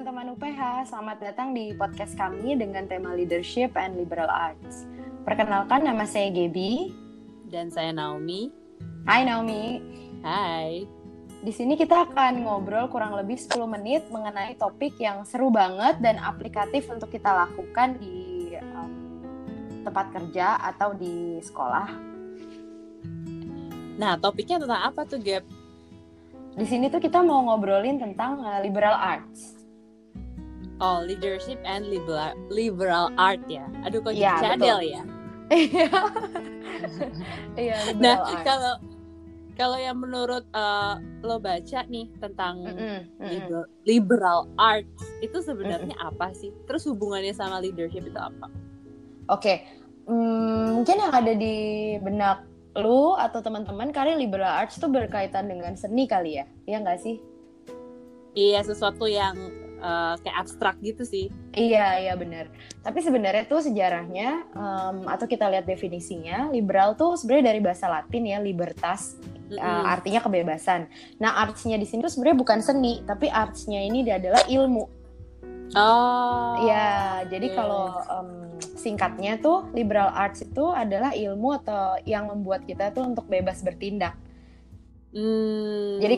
teman-teman UPH, selamat datang di podcast kami dengan tema Leadership and Liberal Arts. Perkenalkan nama saya Gaby dan saya Naomi. Hai Naomi. Hai. Di sini kita akan ngobrol kurang lebih 10 menit mengenai topik yang seru banget dan aplikatif untuk kita lakukan di um, tempat kerja atau di sekolah. Nah, topiknya tentang apa tuh, Gap? Di sini tuh kita mau ngobrolin tentang uh, liberal arts. Oh, leadership and liberal liberal art ya. Aduh kok ya, cadel ya. Iya, Nah, kalau kalau yang menurut uh, lo baca nih tentang mm -mm, mm liberal, liberal arts itu sebenarnya mm -mm. apa sih? Terus hubungannya sama leadership itu apa? Oke, okay. hmm, mungkin yang ada di benak lu atau teman-teman kali liberal arts tuh berkaitan dengan seni kali ya iya nggak sih iya sesuatu yang uh, kayak abstrak gitu sih iya iya benar tapi sebenarnya tuh sejarahnya um, atau kita lihat definisinya liberal tuh sebenarnya dari bahasa Latin ya libertas mm -hmm. uh, artinya kebebasan nah artsnya di sini tuh sebenarnya bukan seni tapi artsnya ini adalah ilmu Oh. Ya, jadi yes. kalau um, singkatnya tuh liberal arts itu adalah ilmu atau yang membuat kita tuh untuk bebas bertindak. Hmm. Jadi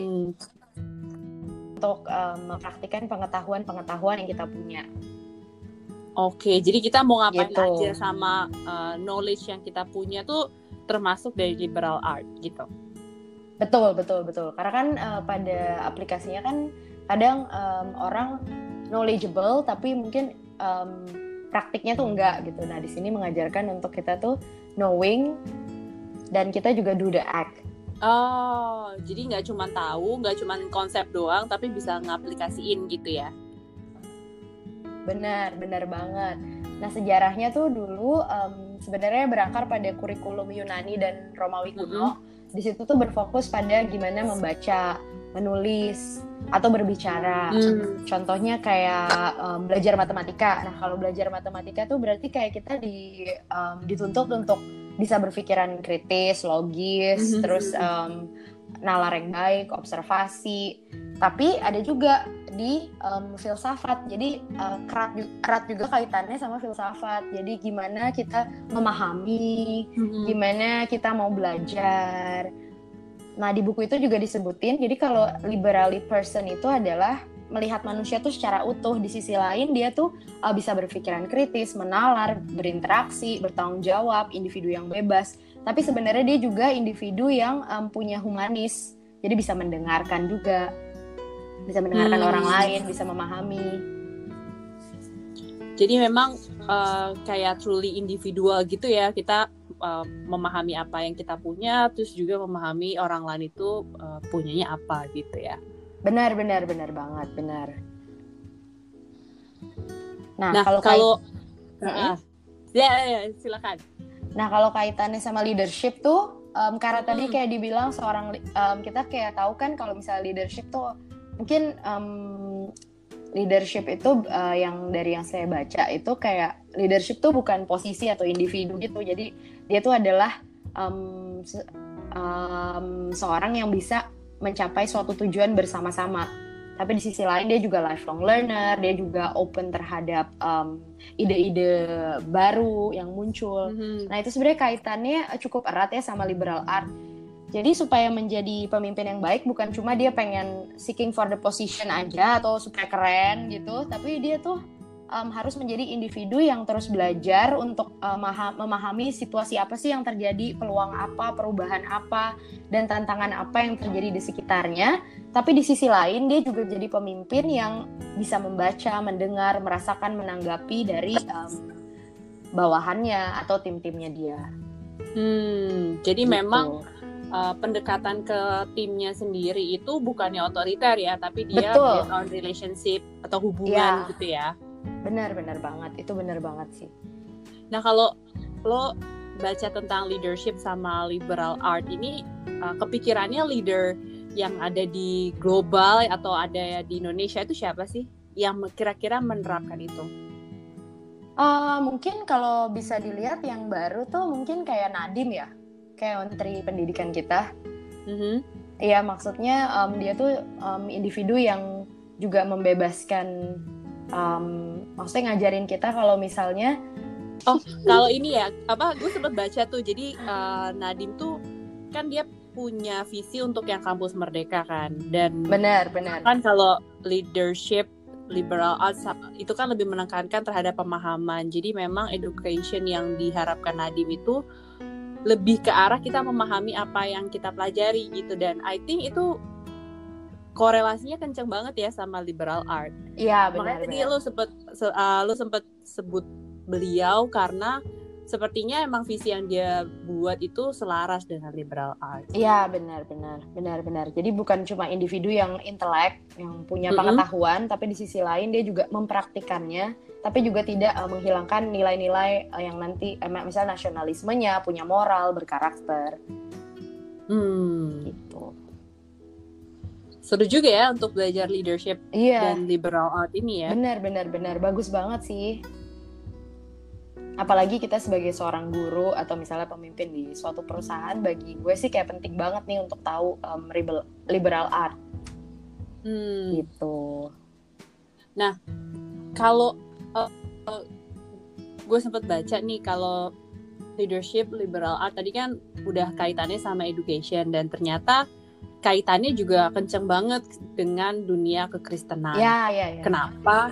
untuk um, mempraktikkan pengetahuan-pengetahuan yang kita punya. Oke, jadi kita mau ngapain gitu. aja sama uh, knowledge yang kita punya tuh termasuk dari liberal art gitu. Betul, betul, betul. Karena kan uh, pada aplikasinya kan kadang um, orang knowledgeable tapi mungkin um, praktiknya tuh enggak gitu. Nah, di sini mengajarkan untuk kita tuh knowing dan kita juga do the act. Oh, jadi nggak cuma tahu, nggak cuma konsep doang, tapi bisa ngaplikasiin gitu ya? Benar, benar banget. Nah, sejarahnya tuh dulu um, sebenarnya berakar pada kurikulum Yunani dan Romawi kuno. Mm -hmm. Di situ tuh berfokus pada gimana membaca, menulis, atau berbicara. Hmm. Contohnya kayak um, belajar matematika. Nah, kalau belajar matematika tuh berarti kayak kita di um, dituntut untuk bisa berpikiran kritis, logis, hmm. terus um, nalar yang baik, observasi. Tapi ada juga di um, filsafat. Jadi uh, erat, erat juga kaitannya sama filsafat. Jadi gimana kita memahami, hmm. gimana kita mau belajar Nah, di buku itu juga disebutin, jadi kalau liberally person itu adalah melihat manusia tuh secara utuh. Di sisi lain, dia tuh uh, bisa berpikiran kritis, menalar, berinteraksi, bertanggung jawab, individu yang bebas. Tapi sebenarnya dia juga individu yang um, punya humanis, jadi bisa mendengarkan juga, bisa mendengarkan hmm. orang lain, bisa memahami. Jadi memang uh, kayak truly individual gitu ya, kita uh, memahami apa yang kita punya, terus juga memahami orang lain itu uh, punyanya apa gitu ya. Benar, benar, benar banget, benar. Nah, nah kalau kalau uh, ya, ya silakan. Nah kalau kaitannya sama leadership tuh, um, karena tadi kayak dibilang seorang um, kita kayak tahu kan kalau misalnya leadership tuh mungkin um, leadership itu uh, yang dari yang saya baca itu kayak leadership tuh bukan posisi atau individu gitu jadi dia tuh adalah um, se um, seorang yang bisa mencapai suatu tujuan bersama-sama. Tapi di sisi lain dia juga lifelong learner dia juga open terhadap ide-ide um, baru yang muncul. Mm -hmm. nah itu sebenarnya kaitannya cukup erat ya sama liberal art. Jadi supaya menjadi pemimpin yang baik bukan cuma dia pengen seeking for the position aja atau supaya keren gitu, tapi dia tuh um, harus menjadi individu yang terus belajar untuk um, memahami situasi apa sih yang terjadi, peluang apa, perubahan apa, dan tantangan apa yang terjadi di sekitarnya. Tapi di sisi lain dia juga jadi pemimpin yang bisa membaca, mendengar, merasakan, menanggapi dari um, bawahannya atau tim-timnya dia. Hmm, jadi gitu. memang uh, pendekatan ke timnya sendiri itu bukannya otoriter ya, tapi dia Betul. based on relationship atau hubungan ya. gitu ya. Benar, benar banget. Itu benar banget sih. Nah, kalau lo baca tentang leadership sama liberal art ini uh, kepikirannya leader yang ada di global atau ada di Indonesia itu siapa sih yang kira-kira menerapkan itu? Uh, mungkin kalau bisa dilihat yang baru tuh mungkin kayak Nadim ya kayak menteri pendidikan kita. Mm-hmm. Iya, maksudnya um, dia tuh um, individu yang juga membebaskan um, maksudnya ngajarin kita kalau misalnya oh kalau ini ya apa gue sempat baca tuh jadi uh, Nadim tuh kan dia punya visi untuk yang kampus merdeka kan dan benar benar. kan kalau leadership liberal arts itu kan lebih menekankan terhadap pemahaman. Jadi memang education yang diharapkan Nadim itu lebih ke arah kita memahami apa yang kita pelajari gitu. Dan I think itu korelasinya kenceng banget ya sama liberal art. Iya benar. Makanya tadi lo sempet uh, lo sempet sebut beliau karena sepertinya emang visi yang dia buat itu selaras dengan liberal art. Iya benar benar benar benar. Jadi bukan cuma individu yang intelek yang punya pengetahuan, mm -hmm. tapi di sisi lain dia juga mempraktikannya, tapi juga tidak uh, menghilangkan nilai-nilai uh, yang nanti uh, misalnya nasionalismenya, punya moral, berkarakter. Hmm. Gitu. Seru juga ya untuk belajar leadership iya. dan liberal art ini ya. Benar benar benar bagus banget sih apalagi kita sebagai seorang guru atau misalnya pemimpin di suatu perusahaan bagi gue sih kayak penting banget nih untuk tahu um, liberal art hmm. gitu nah kalau uh, uh, gue sempat baca nih kalau leadership liberal art tadi kan udah kaitannya sama education dan ternyata kaitannya juga kenceng banget dengan dunia kekristenan. Ya, ya, ya. Kenapa?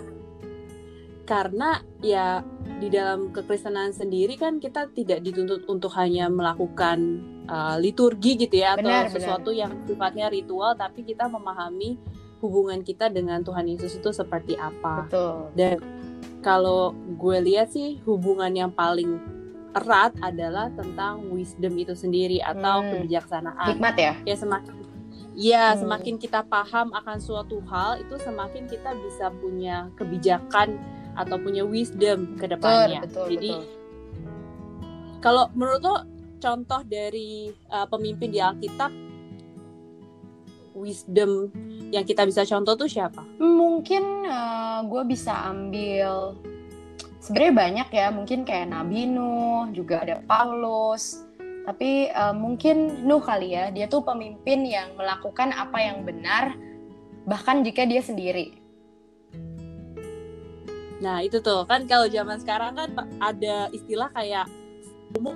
karena ya di dalam kekristenan sendiri kan kita tidak dituntut untuk hanya melakukan uh, liturgi gitu ya benar, atau sesuatu benar. yang sifatnya ritual tapi kita memahami hubungan kita dengan Tuhan Yesus itu seperti apa. Betul. Dan kalau gue lihat sih hubungan yang paling erat adalah tentang wisdom itu sendiri atau hmm. kebijaksanaan. Hikmat ya? Ya semakin Ya, hmm. semakin kita paham akan suatu hal itu semakin kita bisa punya kebijakan atau punya wisdom ke depannya. Betul, betul, Jadi kalau menurut lo contoh dari uh, pemimpin di Alkitab wisdom yang kita bisa contoh tuh siapa? Mungkin uh, gue bisa ambil sebenarnya banyak ya, mungkin kayak Nabi Nuh, juga ada Paulus. Tapi uh, mungkin Nuh kali ya, dia tuh pemimpin yang melakukan apa yang benar bahkan jika dia sendiri. Nah itu tuh kan kalau zaman sekarang kan ada istilah kayak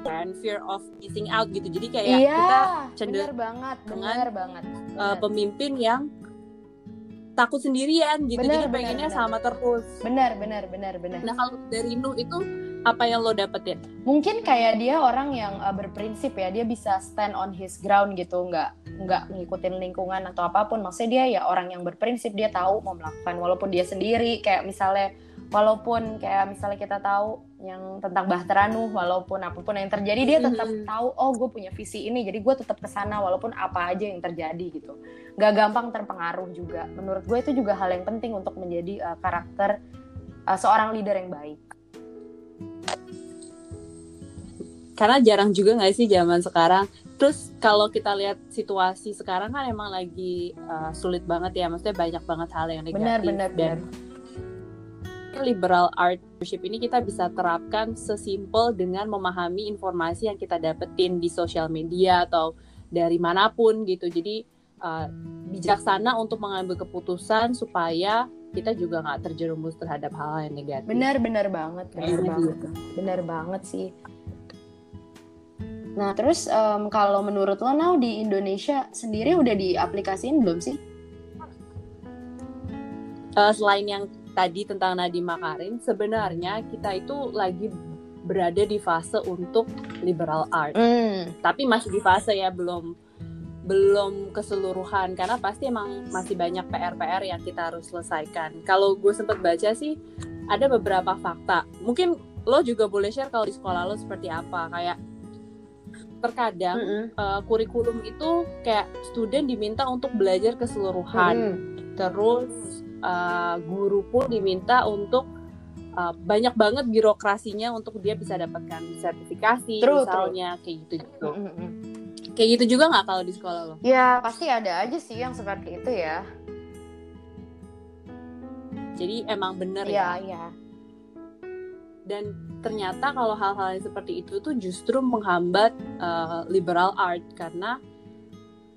kan fear of missing out gitu. Jadi kayak iya, kita cenderung bener banget, bener banget. Uh, pemimpin yang takut sendirian gitu. Bener, Jadi pengennya bener. sama terus. Benar, benar, benar, benar. Nah kalau dari Nuh itu apa yang lo dapetin? Mungkin kayak dia orang yang uh, berprinsip ya, dia bisa stand on his ground gitu, nggak nggak ngikutin lingkungan atau apa pun. Maksudnya dia ya orang yang berprinsip, dia tahu mau melakukan walaupun dia sendiri. Kayak misalnya walaupun kayak misalnya kita tahu yang tentang Bahtera Nuh walaupun apa pun yang terjadi dia tetap hmm. tahu oh gue punya visi ini jadi gue tetap ke sana walaupun apa aja yang terjadi gitu gak gampang terpengaruh juga menurut gue itu juga hal yang penting untuk menjadi uh, karakter uh, seorang leader yang baik karena jarang juga nggak sih zaman sekarang terus kalau kita lihat situasi sekarang kan emang lagi uh, sulit banget ya maksudnya banyak banget hal yang negatif benar, benar, dan benar liberal art leadership ini kita bisa terapkan sesimpel dengan memahami informasi yang kita dapetin di sosial media atau dari mana pun gitu. Jadi uh, bijaksana untuk mengambil keputusan supaya kita juga nggak terjerumus terhadap hal yang negatif. Benar, benar banget, benar banget, benar banget sih. Nah, terus um, kalau menurut lo, now di Indonesia sendiri udah diaplikasiin belum sih? Uh, selain yang tadi tentang Nadiem Makarim, sebenarnya kita itu lagi berada di fase untuk liberal art. Mm. Tapi masih di fase ya belum belum keseluruhan karena pasti emang masih banyak PR-PR yang kita harus selesaikan. Kalau gue sempat baca sih ada beberapa fakta. Mungkin lo juga boleh share kalau di sekolah lo seperti apa. Kayak terkadang mm -hmm. uh, kurikulum itu kayak student diminta untuk belajar keseluruhan. Mm -hmm. Terus uh, guru pun diminta untuk uh, banyak banget birokrasinya untuk dia bisa dapatkan sertifikasi true, misalnya true. kayak gitu gitu mm -hmm. kayak gitu juga nggak kalau di sekolah lo ya pasti ada aja sih yang seperti itu ya jadi emang bener ya, ya. ya dan ternyata kalau hal-hal yang seperti itu tuh justru menghambat uh, liberal art karena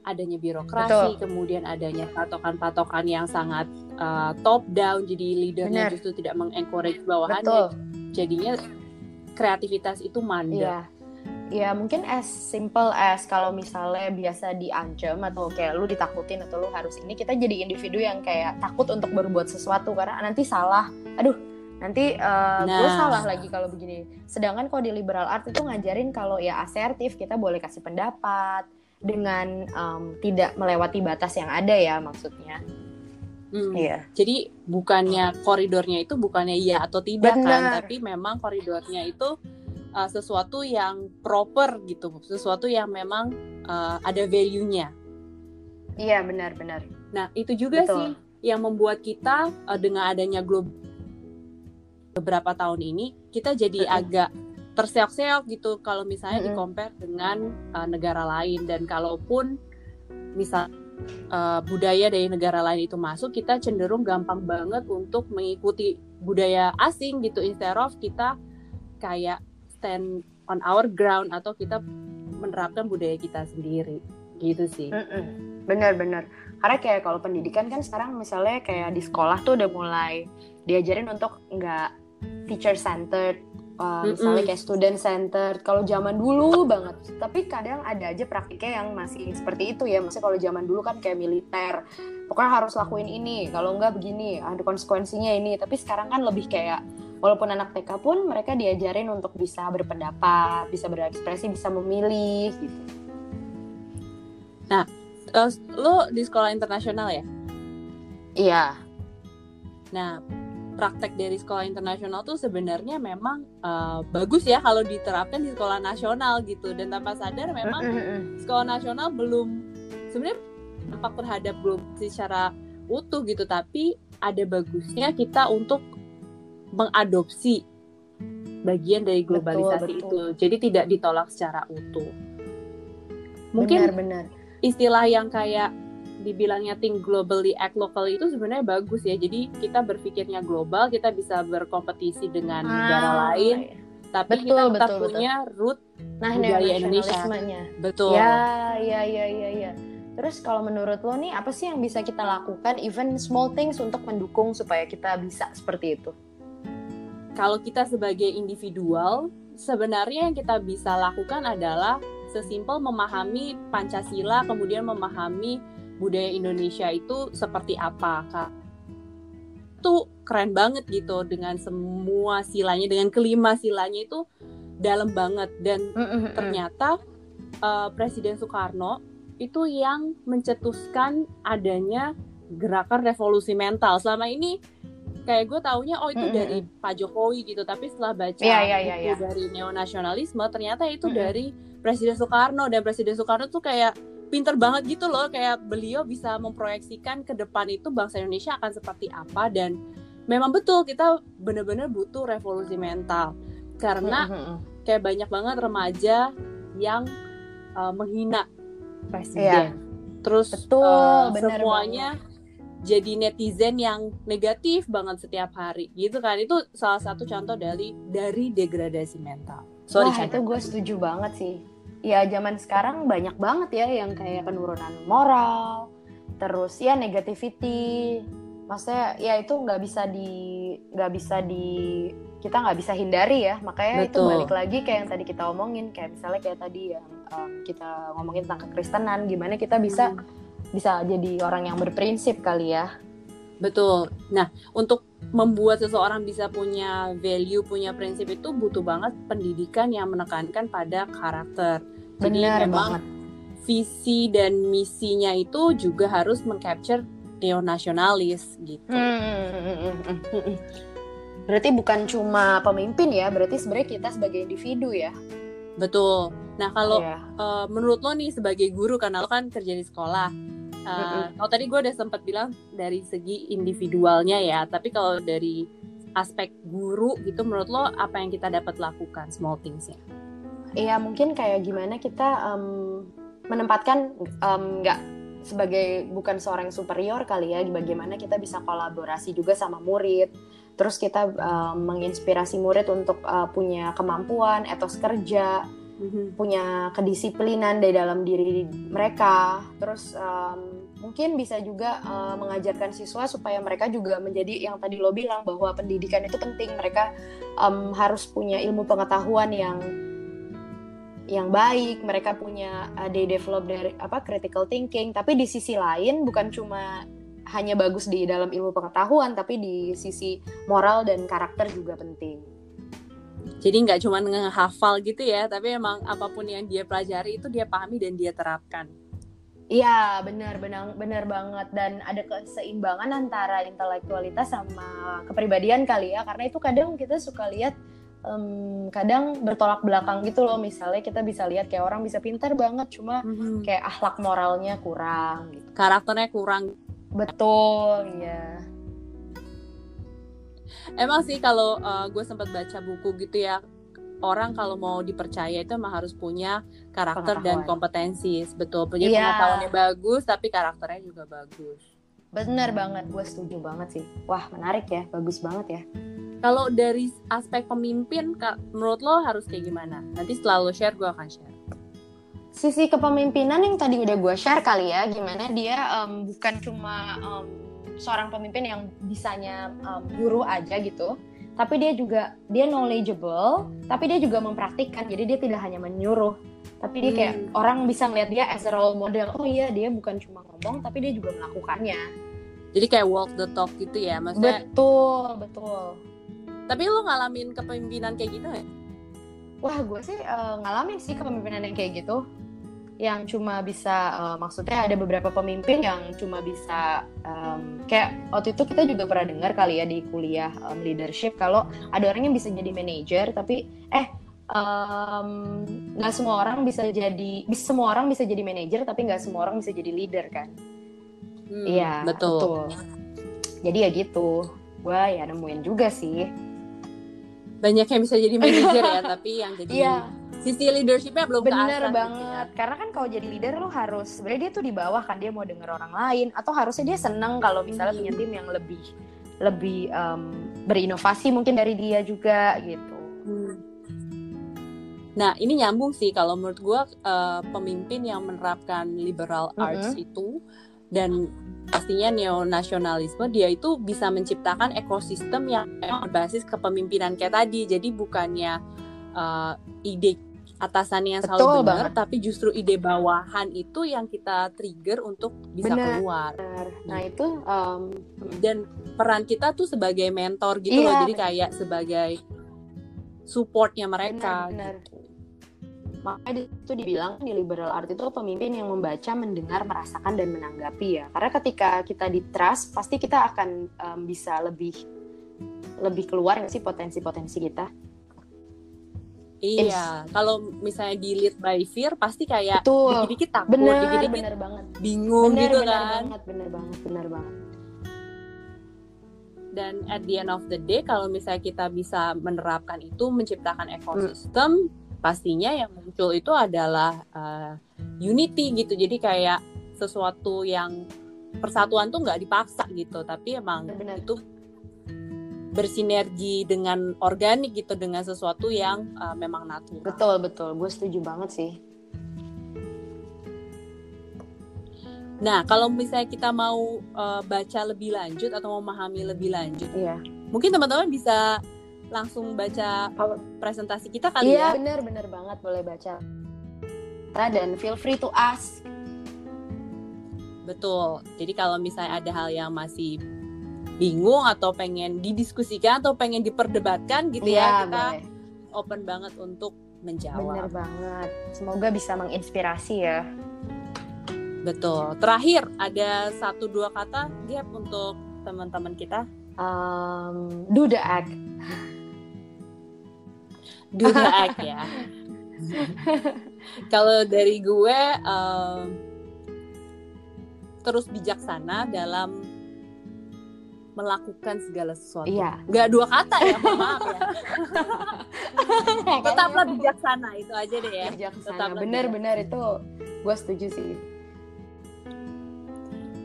adanya birokrasi, Betul. kemudian adanya patokan-patokan yang sangat uh, top down, jadi leadernya Benar. justru tidak mengencourage bawahannya, Betul. jadinya kreativitas itu mandek. Iya. Ya mungkin as simple as kalau misalnya biasa diancam atau kayak lu ditakutin atau lu harus ini kita jadi individu yang kayak takut untuk berbuat sesuatu karena nanti salah. Aduh, nanti uh, gue Nah. salah lagi kalau begini. Sedangkan kalau di liberal art itu ngajarin kalau ya asertif kita boleh kasih pendapat dengan um, tidak melewati batas yang ada ya maksudnya. Hmm. Iya. Jadi bukannya koridornya itu bukannya iya atau tidak kan, Benar. tapi memang koridornya itu uh, sesuatu yang proper gitu, sesuatu yang memang uh, ada value-nya. Iya benar-benar. Nah, itu juga Betul. sih yang membuat kita uh, dengan adanya global beberapa tahun ini kita jadi Mm-mm. agak terseok-seok gitu kalau misalnya Mm-mm. di compare dengan uh, negara lain dan kalaupun misal uh, budaya dari negara lain itu masuk kita cenderung gampang banget untuk mengikuti budaya asing gitu instead of kita kayak stand on our ground atau kita menerapkan budaya kita sendiri gitu sih. Mm-mm. Bener-bener. Karena kayak kalau pendidikan kan sekarang misalnya kayak di sekolah tuh udah mulai diajarin untuk nggak teacher centered, uh, misalnya Mm-mm. kayak student centered. Kalau zaman dulu banget. Tapi kadang ada aja praktiknya yang masih seperti itu ya. Maksudnya kalau zaman dulu kan kayak militer, pokoknya harus lakuin ini. Kalau nggak begini, ada konsekuensinya ini. Tapi sekarang kan lebih kayak Walaupun anak TK pun mereka diajarin untuk bisa berpendapat, bisa berekspresi, bisa memilih gitu. Uh, lo di sekolah internasional ya? Iya. Nah, praktek dari sekolah internasional tuh sebenarnya memang uh, bagus ya kalau diterapkan di sekolah nasional gitu. Dan tanpa sadar memang sekolah nasional belum sebenarnya dampak terhadap belum secara utuh gitu. Tapi ada bagusnya kita untuk mengadopsi bagian dari globalisasi betul. itu. Jadi tidak ditolak secara utuh. Mungkin Benar-benar. Istilah yang kayak dibilangnya think globally act locally itu sebenarnya bagus ya. Jadi kita berpikirnya global, kita bisa berkompetisi dengan negara Ah, lain, iya. tapi Betul, kita tetap betul, punya root Nah, budaya Indonesia. betul. Ya, ya, ya, ya, ya. Terus kalau menurut lo nih, apa sih yang bisa kita lakukan, even small things untuk mendukung supaya kita bisa seperti itu? Kalau kita sebagai individual, sebenarnya yang kita bisa lakukan adalah sesimpel memahami Pancasila, kemudian memahami budaya Indonesia itu seperti apa, Kak. Itu keren banget gitu dengan semua silanya, dengan kelima silanya itu dalam banget dan ternyata uh, Presiden Soekarno itu yang mencetuskan adanya gerakan revolusi mental. Selama ini kayak gue taunya oh itu Mm-mm. dari Pak Jokowi gitu, tapi setelah baca Iya, iya, iya, buku iya. dari neonasionalisme ternyata itu Mm-mm. dari Presiden Soekarno dan Presiden Soekarno tuh kayak pinter banget gitu loh, kayak beliau bisa memproyeksikan ke depan itu bangsa Indonesia akan seperti apa dan memang betul kita benar-benar butuh revolusi mental karena kayak banyak banget remaja yang uh, menghina presiden. Terus Betul, uh, semuanya jadi netizen yang negatif banget setiap hari gitu kan. Itu salah satu contoh dari dari degradasi mental. Sorry, Wah, itu gue setuju banget sih. Ya, zaman sekarang banyak banget ya yang kayak penurunan moral, terus ya negativity. Maksudnya ya itu nggak bisa di nggak bisa di kita nggak bisa hindari ya. Makanya itu Betul. balik lagi kayak yang tadi kita omongin, kayak misalnya kayak tadi yang um, kita ngomongin tentang kekristenan, gimana kita bisa Hmm. Bisa jadi orang yang berprinsip kali ya. Betul. Nah, untuk membuat seseorang bisa punya value, punya prinsip itu butuh banget pendidikan yang menekankan pada karakter. Jadi Benar memang banget. visi dan misinya itu juga harus mengcapture neonasionalis gitu. Hmm. Berarti bukan cuma pemimpin ya, berarti sebenarnya kita sebagai individu ya. Betul. Nah, kalau Iya. eh, menurut lo nih sebagai guru karena lo kan kerja di sekolah. Eh, Mm-mm. Kalau tadi gue udah sempat bilang dari segi individualnya ya, tapi kalau dari aspek guru gitu, menurut lo apa yang kita dapat lakukan small thingsnya? Iya mungkin kayak gimana kita em, menempatkan em, nggak sebagai bukan seorang superior kali ya, bagaimana kita bisa kolaborasi juga sama murid, terus kita em, menginspirasi murid untuk eh, punya kemampuan, etos kerja, mm-hmm. punya kedisiplinan di dalam diri mereka terus um, mungkin bisa juga uh, mengajarkan siswa supaya mereka juga menjadi yang tadi lo bilang bahwa pendidikan itu penting. Mereka um, harus punya ilmu pengetahuan yang yang baik. Mereka punya uh, they develop dari apa critical thinking. Tapi di sisi lain bukan cuma hanya bagus di dalam ilmu pengetahuan tapi di sisi moral dan karakter juga penting. Jadi nggak cuma ngehafal gitu ya tapi emang apa pun yang dia pelajari itu dia pahami dan dia terapkan Iya, benar, benar, benar banget. Dan ada keseimbangan antara intelektualitas sama kepribadian kali ya. Karena itu kadang kita suka lihat, um, kadang bertolak belakang gitu loh. Misalnya kita bisa lihat kayak orang bisa pintar banget, cuma mm-hmm. kayak akhlak moralnya kurang. Gitu. Karakternya kurang. Betul, iya emang sih kalau uh, gue sempat baca buku gitu ya orang kalau mau dipercaya itu emang harus punya karakter dan kompetensi. Betul punya yeah. pengetahuannya bagus tapi karakternya juga bagus. Bener banget gue setuju banget sih. Wah menarik ya bagus banget ya. Kalau dari aspek pemimpin menurut lo harus kayak gimana? Nanti setelah lo share gue akan share. Sisi kepemimpinan yang tadi udah gue share kali ya gimana dia um, bukan cuma um, seorang pemimpin yang bisanya um, guru aja gitu tapi dia juga dia knowledgeable tapi dia juga mempraktikkan. Jadi dia tidak hanya menyuruh. Tapi dia kayak hmm. orang bisa ngeliat dia as a role model. Oh iya dia bukan cuma ngomong tapi dia juga melakukannya. Jadi kayak walk the talk gitu ya maksudnya? Betul betul. Tapi lu ngalamin kepemimpinan kayak gitu ya wah gue sih uh, ngalamin sih kepemimpinan yang kayak gitu yang cuma bisa uh, maksudnya ada beberapa pemimpin yang cuma bisa um, kayak waktu itu kita juga pernah dengar kali ya di kuliah um, leadership kalau ada orang yang bisa jadi manajer tapi eh nggak um, semua orang bisa jadi bisa semua orang bisa jadi manajer tapi nggak semua orang bisa jadi leader kan? Hmm, iya hmm, betul. betul. Jadi ya gitu. Gue ya nemuin juga sih banyak yang bisa jadi manajer ya tapi yang jadi yeah sisi leadershipnya belum bener keasah, gitu banget gitu ya. karena kan kalau jadi leader lo harus sebenarnya dia tuh di bawah kan dia mau denger orang lain atau harusnya dia seneng kalau misalnya punya tim yang lebih lebih um, berinovasi mungkin dari dia juga gitu hmm. nah ini nyambung sih kalau menurut gue uh, pemimpin yang menerapkan liberal mm -hmm. arts itu dan pastinya neonasionalisme dia itu bisa menciptakan ekosistem yang berbasis kepemimpinan kayak tadi jadi bukannya uh, ide atasannya yang Betul selalu benar tapi justru ide bawahan itu yang kita trigger untuk bisa bener. keluar nah itu um, dan peran kita tuh sebagai mentor gitu iya, loh jadi kayak sebagai supportnya mereka bener, bener. Gitu. Makanya itu dibilang di liberal art itu pemimpin yang membaca mendengar merasakan dan menanggapi ya karena ketika kita di trust pasti kita akan um, bisa lebih lebih keluar nggak sih potensi-potensi kita Iya, kalau misalnya di lead by fear pasti kayak dikit-dikit takut, bener, dikit-dikit bener banget. bingung bener, gitu bener kan. Banget, bener banget, bener banget. Dan at the end of the day, kalau misalnya kita bisa menerapkan itu, menciptakan ekosistem, hmm. Pastinya yang muncul itu adalah uh, unity gitu. Jadi kayak sesuatu yang persatuan tuh nggak dipaksa gitu, tapi emang bener. itu bersinergi dengan organik gitu dengan sesuatu yang uh, memang natural. Betul betul, gue setuju banget sih. Nah, kalau misalnya kita mau uh, baca lebih lanjut atau mau memahami lebih lanjut, iya. mungkin teman-teman bisa langsung baca presentasi kita kali iya, ya. Iya, benar banget boleh baca. Dan feel free to ask. Betul. Jadi kalau misalnya ada hal yang masih bingung atau pengen didiskusikan atau pengen diperdebatkan gitu ya, ya kita boleh. open banget untuk menjawab. Bener banget. Semoga bisa menginspirasi ya. Betul. Terakhir ada satu dua kata Gap untuk teman-teman kita. Um, do the act. Act ya. Kalau dari gue um, terus bijaksana dalam melakukan segala sesuatu. Iya. Gak dua kata ya, maaf ya. Tetaplah bijaksana itu aja deh ya. Bijaksana. Bener-bener itu gue setuju sih.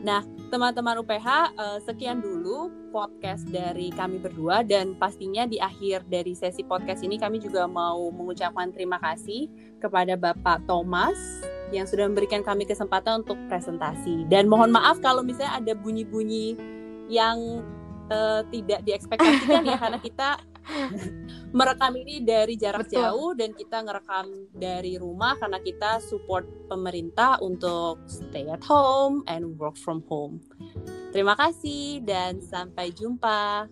Nah, teman-teman UPH, uh, sekian dulu podcast dari kami berdua dan pastinya di akhir dari sesi podcast ini kami juga mau mengucapkan terima kasih kepada Bapak Thomas yang sudah memberikan kami kesempatan untuk presentasi. Dan mohon maaf kalau misalnya ada bunyi-bunyi yang uh, tidak diekspektasikan ya karena kita merekam ini dari jarak Betul. jauh dan kita ngerekam dari rumah karena kita support pemerintah untuk stay at home and work from home. Terima kasih dan sampai jumpa.